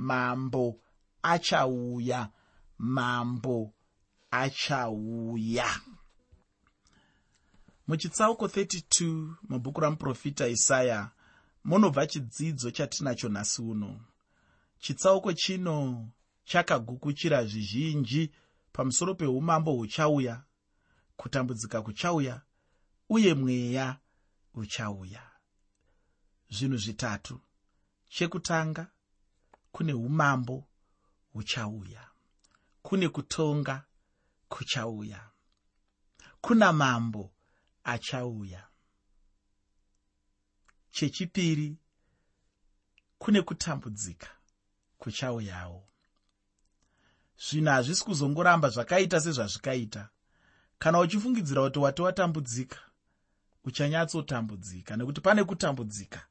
mambo achauya mambo achauya. Muchitsauko 32 mubhuku ramuprofita isaya munobva chidzidzo chatinacho nhasi uno. Chitsauko chino chakagukuchira zvizhinji pamusoro peumambo huchauya kutambudzika kuchauya uye mweya uchauya. Zvinhu zvitatu. Chekutanga kune umambo huchauya kune kutonga kuchauya kuna mambo achauya. Chechipiri kune kutambudzika kuchauyawo. Zvinhu hazvisi kuzongoramba zvakaita sezvazvikaita. Kana uchifungidzira kuti wati watambudzika uchanyatsotambudzika nekuti pane kutambudzika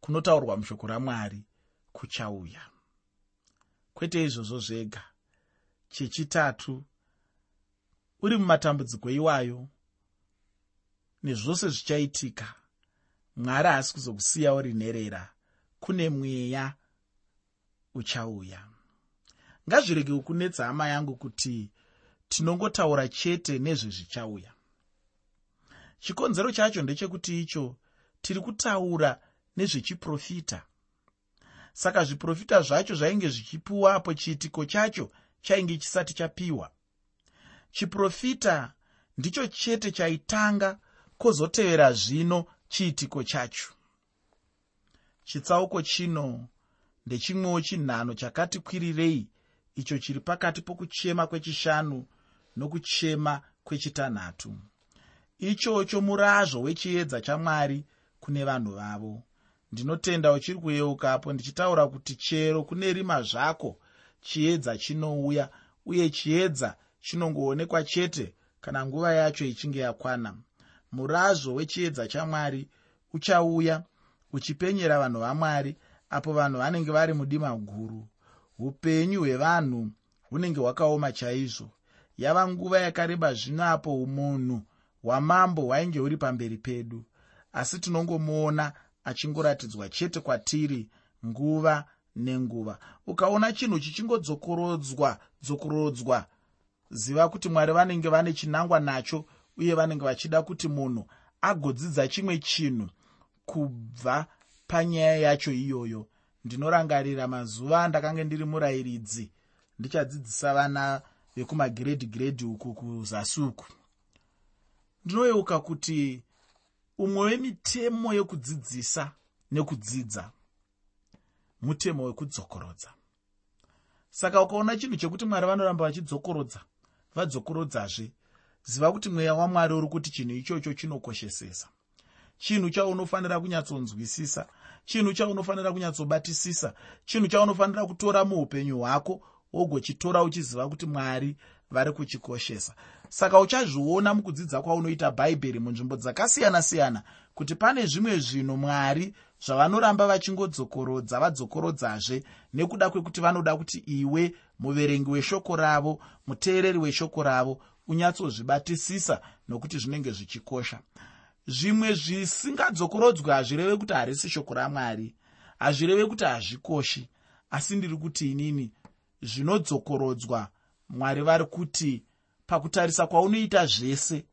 kunotaurwa mushoko ramwari kuchauya kwete izvozvo zvega. Chechitatu uri mumatambudziko iwayo nezvose zvichaitika. Mwari haasi kuzokusiya uri nherera. Kune mweya uchauya. Ngazvirege kunetsa hama yangu kuti tinongotaura chete nezvezvichauya chikonzero chacho ndechekuti icho tiri kutaura nezvechiprofita saka zviprofita zvacho zvainge zvichipiwapo chiitiko chacho chainge chisati chapiwa. Chiprofita ndicho chete chaitanga kwozotevera zvino chiitiko chacho. Chitsauko chino ndechimwewo chinhano chakati kwirirei icho chiri pakati pokuchema kwechishanu nokuchema kwechitanhatu. Ichocho murazvo wechiedza chamwari kune vanhu vavo ndinotenda uchiri kuyeukapo ndichitaura kuti chero kune rima zvako chiedza chinouya uye chiedza chinongoonekwa chete kana nguva yacho ichinge yakwana. Murazvo wechiedza chamwari uchauya uchipenyera vanhu vamwari apo vanhu vanenge vari mudima guru. Upenyu hwevanhu hunenge hwakaoma chaizvo. Yava nguva yakareba zvino apo umunhu hwamambo hwainge huri pamberi pedu. Asi tinongomuona achingoratidzwa chete kwatiri nguva nenguva. Ukaona chinhu chichingodzokorodzwa dzokorodzwa ziva kuti mwari vanenge vane chinangwa nacho uye vanenge vachida kuti munhu agodzidza chimwe chinhu kubva panyaya yacho iyoyo. Ndinorangarira mazuva andakanga ndiri murayiridzi ndichadzidzisa vana vekumagiredhi giredhi uku kuzasi uku ndinoyeuka kuti umwe wemitemo yekudzidzisa nekudzidza mutemo wekudzokorodza. Saka ukaona chinhu chekuti mwari vanoramba vachidzokorodza vadzokorodzazve ziva kuti mweya wamwari uri kuti chinhu ichocho chinokoshesesa. Chinhu chaunofanira kunyatsonzwisisa chinhu chaunofanira kunyatsobatisisa chinhu chaunofanira kutora muupenyu hwako wogochitora uchiziva kuti mwari vari kuchikoshesa saka uchazviona mukudzidza kwaunoita bhaibheri munzvimbo dzakasiyana-siyana kuti pane zvimwe zvinhu mwari zvavanoramba vachingodzokorodza vadzokorodzazve nekuda kwekuti vanoda kuti iwe muverengi weshoko ravo muteereri weshoko ravo unyatsozvibatisisa nokuti zvinenge zvichikosha. Zvimwe zvisingadzokorodzwi hazvireve kuti harisi shoko ramwari hazvireve kuti hazvikoshi asi ndiri kuti inini zvinodzokorodzwa mwari vari kuti pakutarisa kwaunoita zvese.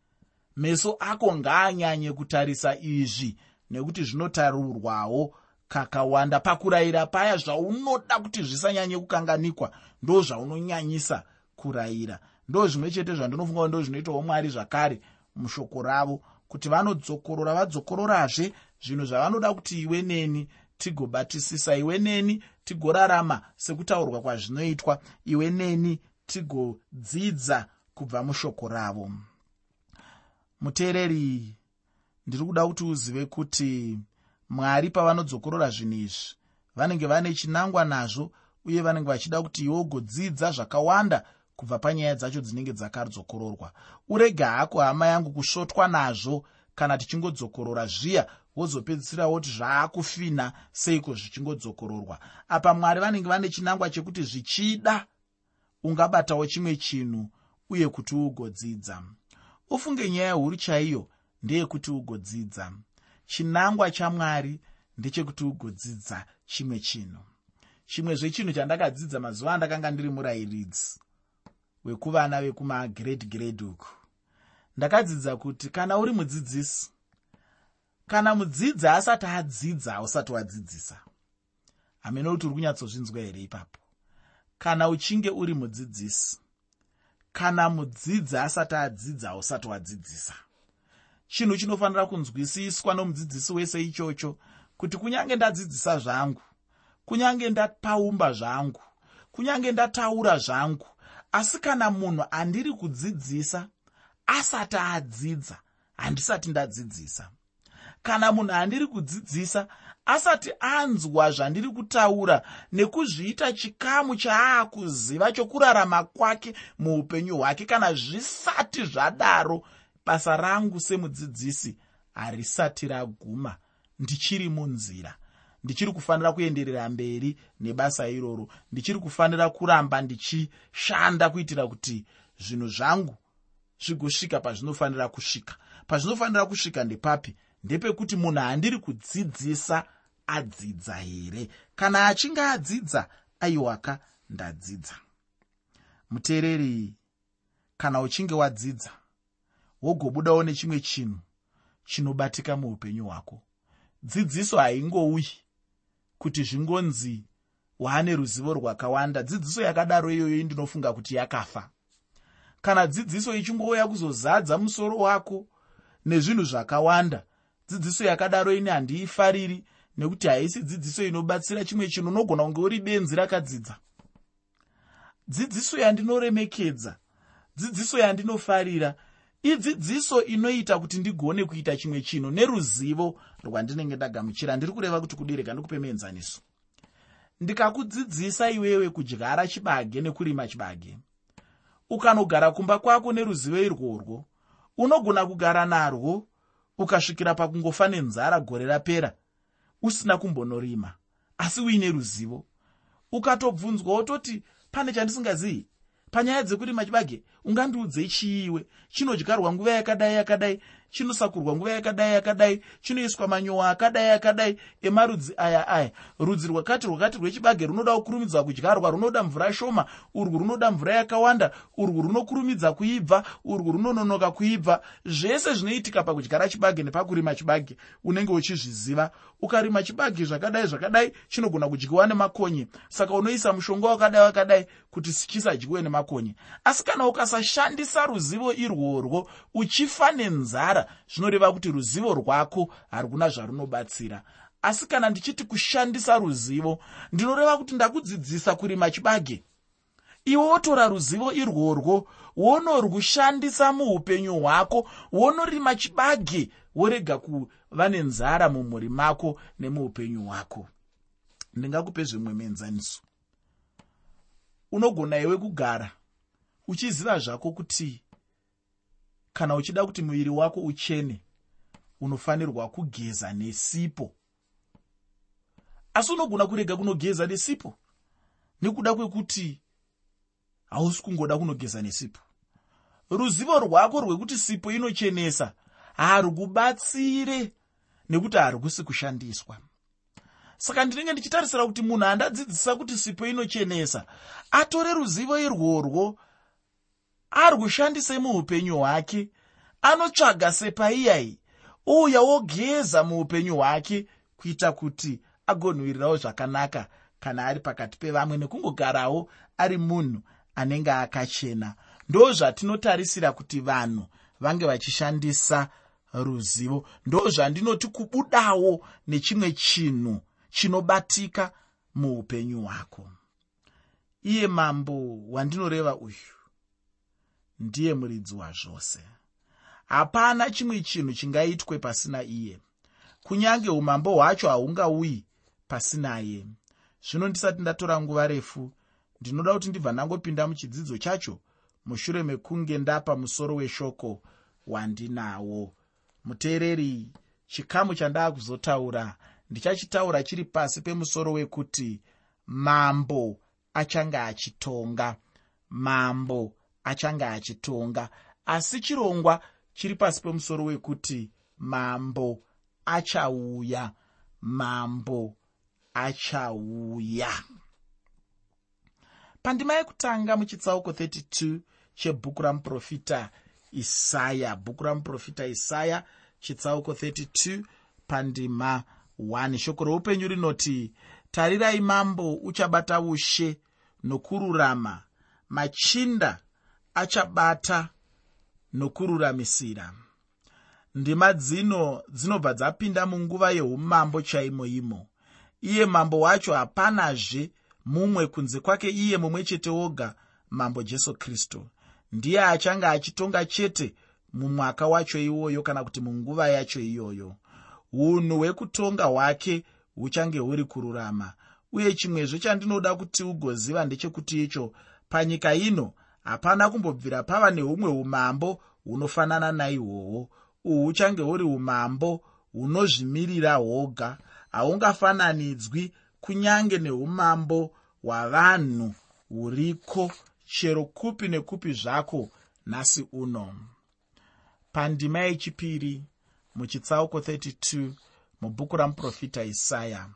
Meso ako ngaanyanye kutarisa izvi nekuti zvinotaurwawo kakawanda pakurayira paya zvaunoda kuti zvisanyanye kukanganikwa ndo zvaunonyanyisa kurayira. Ndo zvimwe chete zvandinofunga kuti ndo zvinoitawo mwari zvakare mushoko ravo kuti vanodzokorora vadzokororazve zvinhu zvavanoda kuti iwe neni tigobatisisa iwe neni tigorarama sekutaurwa kwazvinoitwa. Iwe neni tigodzidza kubva mushoko ravo. Muteereri ndiri kuda kuti uzive kuti mwari pavanodzokorora zvinhu izvi vanenge vane chinangwa nazvo uye vanenge vachida kuti iwe ugodzidza zvakawanda kubva panyaya dzacho dzinenge dzakadzokororwa urege hako hama yangu kusvotwa nazvo kana tichingodzokorora zviya wozopedzisira woti zvaakufina seiko zvichingodzokororwa apa mwari vanenge vane chinangwa chekuti zvichida ungabatawo chimwe chinhu uye kuti ugodzidza. Ufunge nyaya huru chaiyo ndeyekuti ugodzidza. Chinangwa chamwari ndechekuti ugodzidza chimwe chinhu. Chimwe zvechinhu chandakadzidza mazuva andakanga ndiri murayiridzi wekuvana vekumagrade grade uku. Ndakadzidza kuti kana uri mudzidzisi kana mudzidzi asati adzidza hausati wadzidzisa hamene kuti uri kunyatsozvinzwa here ipapo. Kana uchinge uri mudzidzisi kana mudzidzi asati adzidza hausati wadzidzisa. Chinhu chinofanira kunzwisiswa nomudzidzisi wese ichocho kuti kunyange ndadzidzisa zvangu kunyange ndapaumba zvangu kunyange ndataura zvangu asi kana munhu andiri kudzidzisa asati adzidza handisati ndadzidzisa kana munhu andiri kudzidzisa asati anzwa zvandiri kutaura nekuzviita chikamu chaakuziva chokurarama kwake muupenyu hwake kana zvisati zvadaro basa rangu semudzidzisi harisati raguma. Ndichiri munzira. Ndichiri kufanira kuenderera mberi nebasa iroro. Ndichiri kufanira kuramba ndichishanda kuitira kuti zvinhu zvangu zvigosvika pazvinofanira kusvika. Pazvinofanira kusvika ndepapi ndepekuti munhu handiri kudzidzisa adzidza here. Kana achinge adzidza aiwaka ndadzidza. Muteereri kana uchinge wadzidza wogobudawo nechimwe chinhu chinobatika muupenyu hwako. Dzidziso haingouyi kuti zvingonzi waane ruzivo rwakawanda. Dzidziso yakadaro iyoyo ndinofunga kuti yakafa. Kana dzidziso ichingouya kuzozadza musoro wako nezvinhu zvakawanda dzidziso yakadaro ini handiifariri nekuti haisi dzidziso inobatsira chimwe chinhu unogona kunge uri benzi rakadzidza. Dzidziso yandinoremekedza dzidziso yandinofarira idzidziso inoita kuti ndigone kuita chimwe chinhu neruzivo rwandinenge ndagamuchira. Ndiri kureva kuti kudirega ndikupe muenzaniso ndikakudzidzisa iwewe kudyara chibage nekurima chibage. Ukanogara kumba kwako neruzivo irworwo unogona kugara narwo ukasvikira pakungofa nenzara gore rapera usina kumbonorima asi uine ruzivo. Ukatobvunzwa wototi pane chandisingazivi panyaya dzekurima chibage ungandiudzei chiiwe chinodyarwa nguva yakadai yakadai chinosakurwa nguva yakadai yakadai chinoiswa manyowa akadai akadai emarudzi aya aya. Rudzi rwakati rwakati rwechibage runoda kukurumidza kudyarwa runoda mvura shoma urwu runoda mvura yakawanda urwu runokurumidza kuibva urwu runononoka kuibva. Zvese zvinoitika pakudyara chibage nepakurima chibage unenge uchizviziva. Ukarima chibage zvakadai zvakadai chinogona kudyiwa nemakonye. Saka unoisa mushonga wakadai wakadai kuti chisadyiwe nemakonye. Asi kana ukasashandisa ruzivo irworwo uchifa nenzara. Zvinoreva kuti ruzivo rwako haruna zvarunobatsira. Asi kana ndichiti kushandisa ruzivo ndinoreva kuti ndakudzidzisa kurima chibage. Iwe wotora ruzivo irworwo wonorwushandisa muupenyu hwako wonorima chibage worega kuva nenzara mumhuri mako nemuupenyu hwako. Ndingakupe zvimwe menzaniso. Unogona iwe kugara uchiziva zvako kuti kana uchida kuti muviri wako uchene unofanirwa kugeza nesipo. Asi unogona kurega kunogeza nesipo? Nekuda kwekuti hausi kungoda kunogeza nesipo. Ruzivo rwako rwekuti sipo inochenesa harwubatsire nekuti harwusi kushandiswa. Saka ndinenge ndichitarisira kuti munhu andadzidzisa kuti sipo inochenesa atore ruzivo irworwo arwushandise muupenyu hwake anotsvaga sepaiyai ouya wogeza muupenyu hwake kuita kuti agonhwirirawo zvakanaka kana ari pakati pevamwe nekungogarawo ari munhu anenge akachena. Ndo zvatinotarisira kuti vanhu vange vachishandisa ruzivo. Ndo zvandinoti kubudawo nechimwe chinhu chinobatika muupenyu hwako. Iye mambo wandinoreva uyu ndiye muridzi wazvose. Hapana chimwe chinhu chingaitwe pasina iye. Kunyange umambo hwacho haungauyi pasinaye zvino ndisati ndatora nguva refu ndinoda kuti ndibva ndangopinda muchidzidzo chacho mushure mekunge ndapa musoro weshoko wandinawo. Muteereri chikamu chandaa kuzotaura ndichachitaura chiri pasi pemusoro wekuti mambo achange achitonga. Mambo achange achitonga. Asi chirongwa chiri pasi pemusoro wekuti mambo achauya. Mambo achauya. Pandima yekutanga muchitsauko 32 chebhuku ramuprofita isaya. Bhuku ramuprofita isaya chitsauko 32 pandima 1 shoko roupenyu rinoti tarirai mambo uchabata ushe nokururama. Machinda achabata nokururamisira. Ndima dzino dzinobva dzapinda munguva yeumambo chaimo imo. Iye mambo wacho hapanazve mumwe kunze kwake iye mumwe chete woga mambo jesu kristu. Ndiye achange achitonga chete mumwaka wacho iwoyo kana kuti munguva yacho iyoyo. Unhu hwekutonga hwake huchange huri kururama uye chimwezve chandinoda kuti ugoziva ndechekuti icho panyika ino hapana kumbobvira pava neumwe umambo hunofanana naihwohwo uhu huchange huri umambo hunozvimirira hwoga haungafananidzwi kunyange neumambo hwavanhu huriko chero kupi nekupi zvako nhasi uno. Pandima yechipiri muchitsauko 32 mubhuku ramuprofita isaya.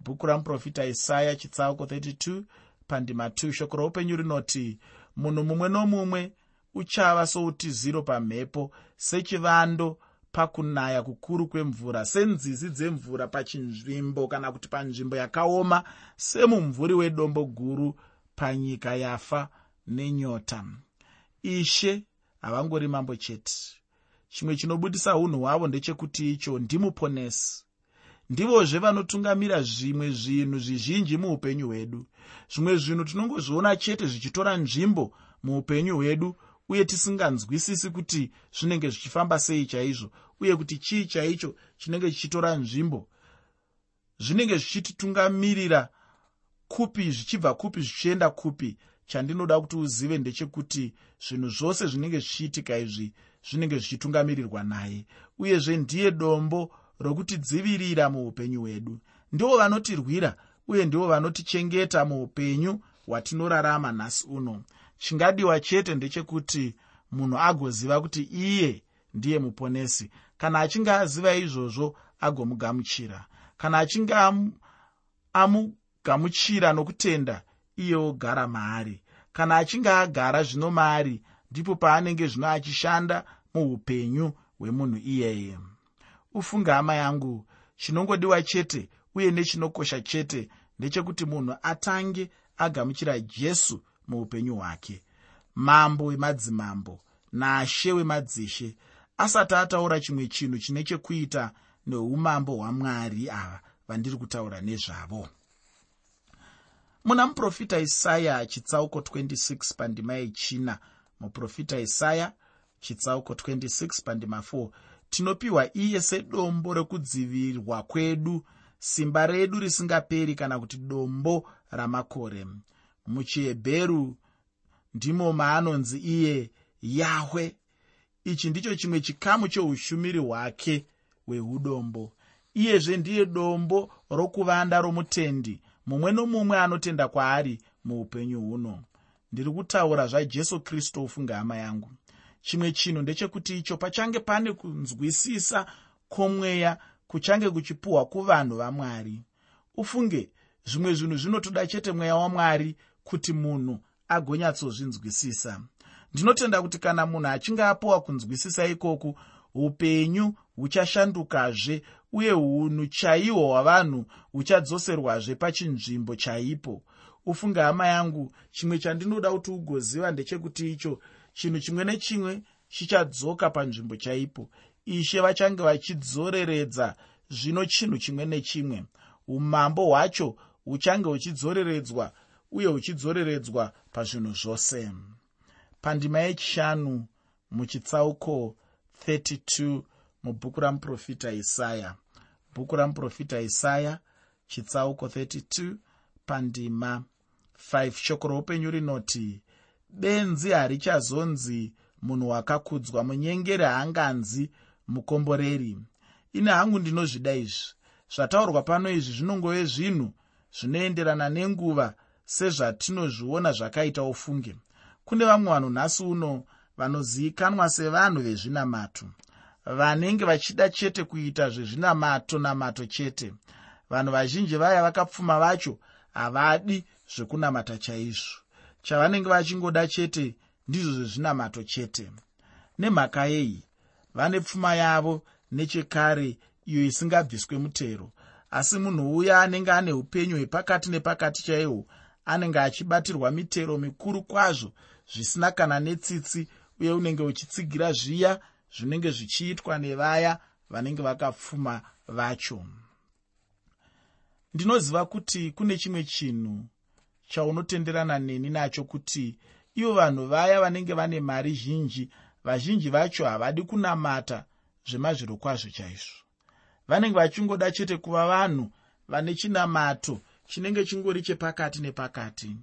Bhuku ramuprofita isaya chitsauko 32 pandima 2 shoko roupenyu rinoti munhu mumwe nomumwe uchava soutiziro pamhepo sechivando pakunaya kukuru kwemvura senzizi dzemvura pachinzvimbo kana kuti panzvimbo yakaoma semumvuri wedombo guru panyika yafa nenyota. Ishe havangori mambo chete. Chimwe chinobudisa unhu hwavo ndechekuti icho ndimuponesi ndivozve vanotungamira zvimwe zvinhu zvizhinji muupenyu hwedu. Zvimwe zvinhu tinongozviona chete zvichitora nzvimbo muupenyu hwedu uye tisinganzwisisi kuti zvinenge zvichifamba sei chaizvo uye kuti chii chaicho chinenge chichitora nzvimbo. Zvinenge zvichititungamirira kupi zvichibva kupi zvichienda kupi chandinoda kuti uzive ndechekuti zvinhu zvose zvinenge zvichiitika izvi zvinenge zvichitungamirirwa naye. Uyezve ndiye dombo rokutidzivirira muupenyu hwedu. Ndivo vanotirwira uye ndivo vanotichengeta muupenyu hwatinorarama nhasi uno. Chingadiwa chete ndechekuti munhu agoziva kuti iye ndiye muponesi. Kana achinge aziva izvozvo agomugamuchira. Kana achinge amugamuchira nokutenda iye ogara maari. Kana achinge agara zvino maari ndipo paanenge zvino achishanda muupenyu hwemunhu iyeye ufunge hama yangu chinongodiwa chete uye nechinokosha chete ndechekuti munhu atange agamuchira jesu muupenyu hwake. Mambo wemadzimambo nashe wemadzishe asati ataura chimwe chinhu chine chekuita neumambo hwamwari ava vandiri kutaura nezvavo. Muna muprofita isaya chitsauko 26 pandima yechina. Muprofita isaya chitsauko 26 pandima 4 tinopiwa iye sedombo rekudzivirwa kwedu simba redu risingaperi kana kuti dombo ramakore. Muchihebheru ndimo maanonzi iye yahwe. Ichi ndicho chimwe chikamu cheushumiri hwake hweudombo iyezve ndiye dombo rokuvanda romutendi mumwe nomumwe anotenda kwaari muupenyu huno. Ndiri kutaura zvajesu kristu ofunga hama yangu chimwe chinhu ndechekuti icho pachange pane kunzwisisa kwomweya kuchange kuchipuhwa kuvanhu vamwari. Ufunge zvimwe zvinhu zvinotoda chete mweya wamwari kuti munhu agonyatsozvinzwisisa. Ndinotenda kuti kana munhu achinge apiwa kunzwisisa ikoku upenyu huchashandukazve uye unhu chaihwo hwavanhu huchadzoserwazve pachinzvimbo chaipo. Ufunge hama yangu chimwe chandinoda kuti ugoziva ndechekuti icho chinhu chimwe nechimwe chichadzoka panzvimbo chaipo. Ishe vachange vachidzoreredza zvino chinhu chimwe nechimwe. Umambo hwacho huchange huchidzoreredzwa uye huchidzoreredzwa pazvinhu zvose. Pandima yechishanu muchitsauko 32 mubhuku ramuprofita isaya. Bhuku ramuprofita isaya chitsauko 32 pandima 5 shoko roupenyu rinoti benzi harichazonzi munhu wakakudzwa munyengeri haanganzi mukomboreri. Ine hangu ndinozvida izvi. Zvataurwa pano izvi zvinongove zvinhu zvinoenderana nenguva sezvatinozviona zvakaita ufunge. Kune vamwe vanhu nhasi uno vanozivikanwa sevanhu vezvinamato vanenge vachida chete kuita zvezvinamato namato chete. Vanhu vazhinji vaya vakapfuma vacho havadi zvekunamata chaizvo chavanenge vachingoda chete ndizvo zvezvinamato chete. Nemhaka yei vane pfuma yavo nechekare iyo isingabviswe mutero. Asi munhu uya anenge ane upenyu hwepakati nepakati chaihwo anenge achibatirwa mitero mikuru kwazvo zvisina kana netsitsi uye unenge uchitsigira zviya zvinenge zvichiitwa nevaya vanenge vakapfuma vacho. Ndinoziva kuti kune chimwe chinhu chaunotenderana neni nacho kuti ivo vanhu vaya vanenge vane mari zhinji vazhinji vacho havadi kunamata zvemazviro kwazvo chaizvo. Vanenge vachingoda chete kuva vanhu vane chinamato chinenge chingori chepakati nepakati.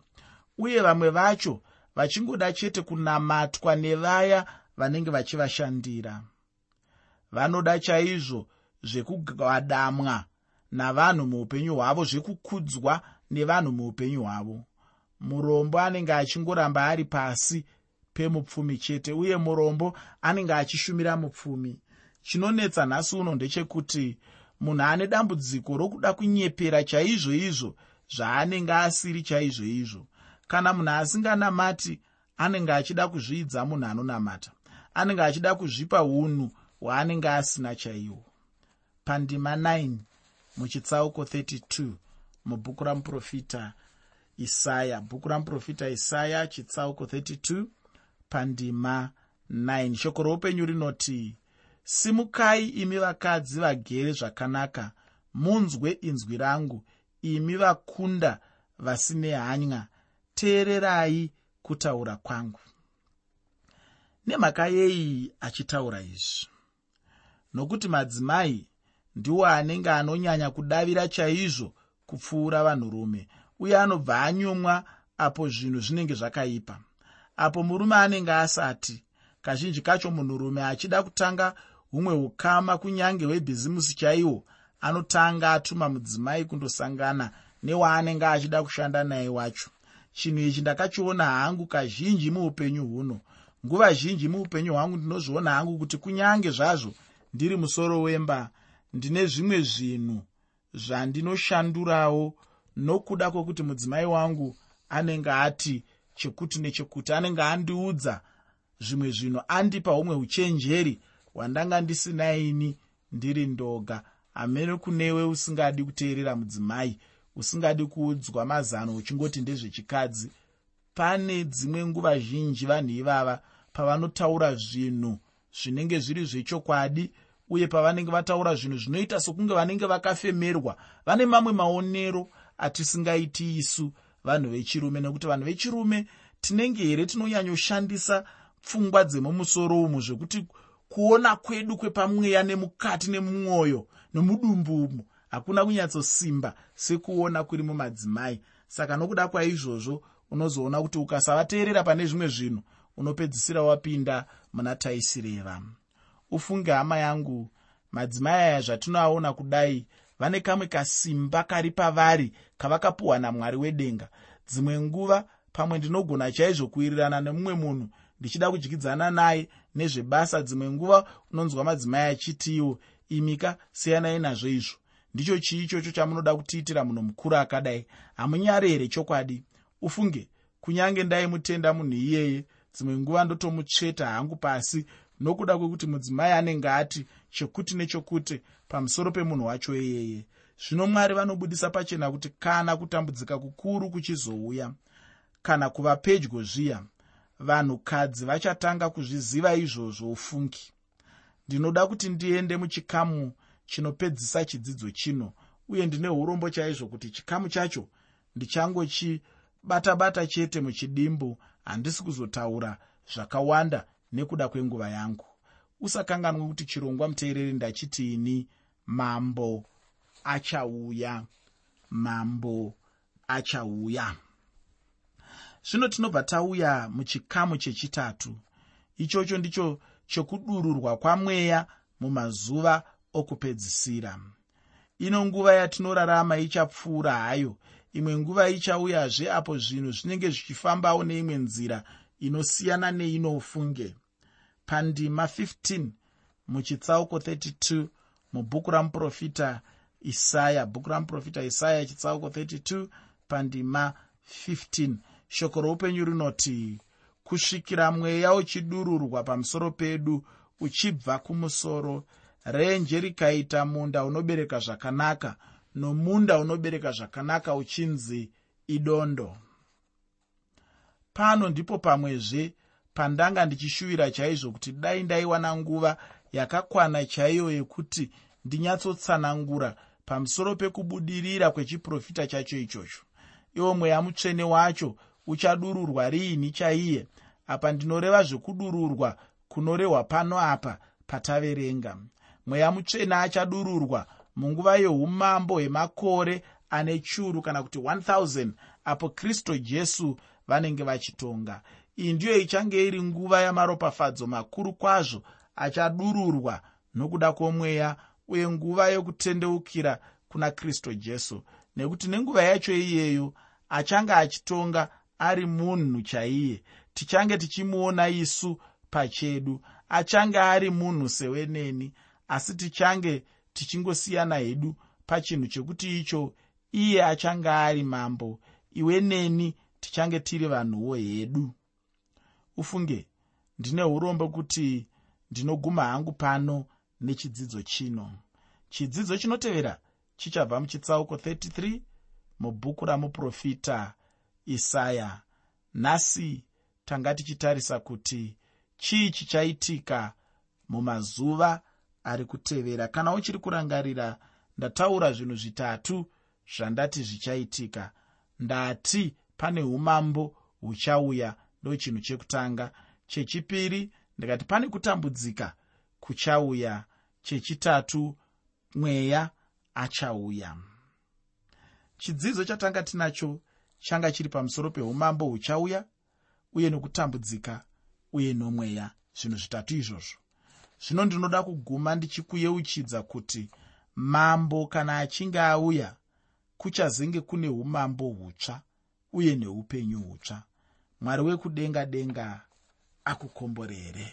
Uye vamwe vacho vachingoda chete kunamatwa nevaya vanenge vachivashandira. Vanoda chaizvo zvekugadamwa navanhu muupenyu hwavo zvekukudzwa nevanhu muupenyu hwavo. Murombo anenge achingoramba ari pasi pemupfumi chete uye murombo anenge achishumira mupfumi. Chinonetsa nhasi uno ndechekuti munhu ane dambudziko rokuda kunyepera chaizvo izvo zvaanenge asiri chaizvo izvo. Kana munhu asinganamati anenge achida kuzviidza munhu anonamata. Anenge achida kuzvipa unhu hwaanenge asina chaihwo pandima 9 muchitsauko 32 mubhuku ramuprofita isaya. Bhuku ramuprofita isaya chitsauko 32 pandima 9 shoko roupenyu rinoti simukai imi vakadzi vagere zvakanaka. Munzwe inzwi rangu imi vakunda vasine hanya. Teererai kutaura kwangu. Nemhaka yei achitaura izvi? Nokuti madzimai ndiwo anenge anonyanya kudavira chaizvo kupfuura vanhurume. Uye anobva anyomwa apo zvinhu zvinenge zvakaipa. Apo murume anenge asati kazhinji kacho munhurume achida kutanga humwe ukama kunyange hwebhizimusi chaihwo anotanga atuma mudzimai kundosangana newaanenge achida kushanda naye wacho. Chinhu ichi ndakachiona hangu kazhinji muupenyu huno. Nguva zhinji muupenyu hwangu ndinozviona hangu kuti kunyange zvazvo ndiri musoro wemba ndine zvimwe zvinhu zvandinoshandurawo nokuda kwokuti mudzimai wangu anenge ati chekuti nechekuti anenge andiudza zvimwe zvinhu andipa humwe uchenjeri hwandanga ndisinaini ndiri ndoga. Hamene kunewe usingadi kuteerera mudzimai usingadi kuudzwa mazano uchingoti ndezvechikadzi. Pane dzimwe nguva zhinji vanhu ivava pavanotaura zvinhu zvinenge zviri zvechokwadi uye pavanenge vataura zvinhu zvinoita sokunge vanenge vakafemerwa vane mamwe maonero atisingaiti isu vanhu vechirume nekuti vanhu vechirume tinenge here tinonyanyoshandisa pfungwa dzemumusoro umu zvekuti kuona kwedu kwepamweya nemukati nemumwoyo nemudumbu umu hakuna kunyatsosimba sekuona kuri mumadzimai. Saka nokuda kwaizvozvo unozoona kuti ukasavateerera pane zvimwe zvinhu unopedzisira wapinda muna taisireva ufunge hama yangu. Madzimai aya zvatinoaona kudai vane kamwe kasimba kari pavari kavakapuhwa namwari wedenga. Dzimwe nguva pamwe ndinogona chaizvo kuwirirana nemumwe munhu ndichida kudyidzana naye nezvebasa dzimwe nguva unonzwa madzimai achitiwo imika siyanai nazvo izvo. Ndicho chii ichocho chamunoda kutiitira munhu mukuru akadai? Hamunyari here chokwadi? Ufunge kunyange ndaimutenda munhu iyeye dzimwe nguva ndotomutsveta hangu pasi nokuda kwekuti mudzimai anenge ati chekuti nechokuti pamusoro pemunhu wacho iyeye. Zvino mwari vanobudisa pachena kuti kana kutambudzika kukuru kuchizouya kana kuva pedyo zviya vanhukadzi vachatanga kuzviziva izvozvo ufungi. Ndinoda kuti ndiende muchikamu chinopedzisa chidzidzo chino uye ndine urombo chaizvo kuti chikamu chacho ndichangochibata-bata chete muchidimbu handisi kuzotaura zvakawanda nekuda kwenguva yangu. Usakanganwe kuti chirongwa muteereri ndachitiini mambo achauya mambo achauya. Zvino tinobva tauya muchikamu chechitatu. Ichocho ndicho chekudururwa kwamweya mumazuva okupedzisira. Ino nguva yatinorarama ichapfuura hayo imwe nguva ichauyazve apo zvinhu zvinenge zvichifambawo neimwe nzira inosiyana neinofunge. Pandima 15 muchitsauko 32 mubhuku ramuprofita isaya. Bhuku ramuprofita isaya chitsauko 32 pandima 15 shoko roupenyu rinoti kusvikira mweya uchidururwa pamusoro pedu uchibva kumusoro renje rikaita munda unobereka zvakanaka nomunda unobereka zvakanaka uchinzi idondo pano ndipo pamwezve pandanga ndichishuvira chaizvo kuti dai ndaiwana nguva yakakwana chaiyo yekuti ndinyatsotsanangura pamusoro pekubudirira kwechiprofita chacho ichocho. Iwo mweya mutsvene wacho uchadururwa riini chaiye? Apa ndinoreva zvekudururwa kunorehwa pano apa pataverenga. Mweya mutsvene achadururwa munguva yeumambo hwemakore ane churu kana kuti 1000 apo kristu jesu vanenge vachitonga. Iyi ndiyo ichange iri nguva yamaropafadzo makuru kwazvo achadururwa nokuda kwomweya uye nguva yokutendeukira kuna kristu jesu. Nekuti nenguva yacho iyeyo achange achitonga ari munhu chaiye. Tichange tichimuona isu pachedu. Achange ari munhu seweneni asi tichange tichingosiyana hedu pachinhu chekuti icho iye achange ari mambo. Iwe neni tichange tiri vanhuwo hedu. Ufunge ndine urombo kuti ndinoguma hangu pano nechidzidzo chino. Chidzidzo chinotevera chichabva muchitsauko 33 mubhuku ramuprofita isaya. Nhasi tanga tichitarisa kuti chii chichaitika mumazuva ari kutevera kana uchiri kurangarira ndataura zvinhu zvitatu zvandati zvichaitika. Ndati pane umambo huchauya ndo chinhu chekutanga. Chechipiri ndikati pane kutambudzika kuchauya. Chechitatu mweya achauya. Chidzidzo chatanga tinacho changa chiri pamusoro peumambo huchauya uye nokutambudzika uye nomweya zvinhu zvitatu izvozvo. Zvino ndinoda kuguma ndichikuyeuchidza kuti mambo kana achinge auya kuchazenge kune umambo hutsva uye neupenyu hutsva. Mwari wekudenga denga akukomborere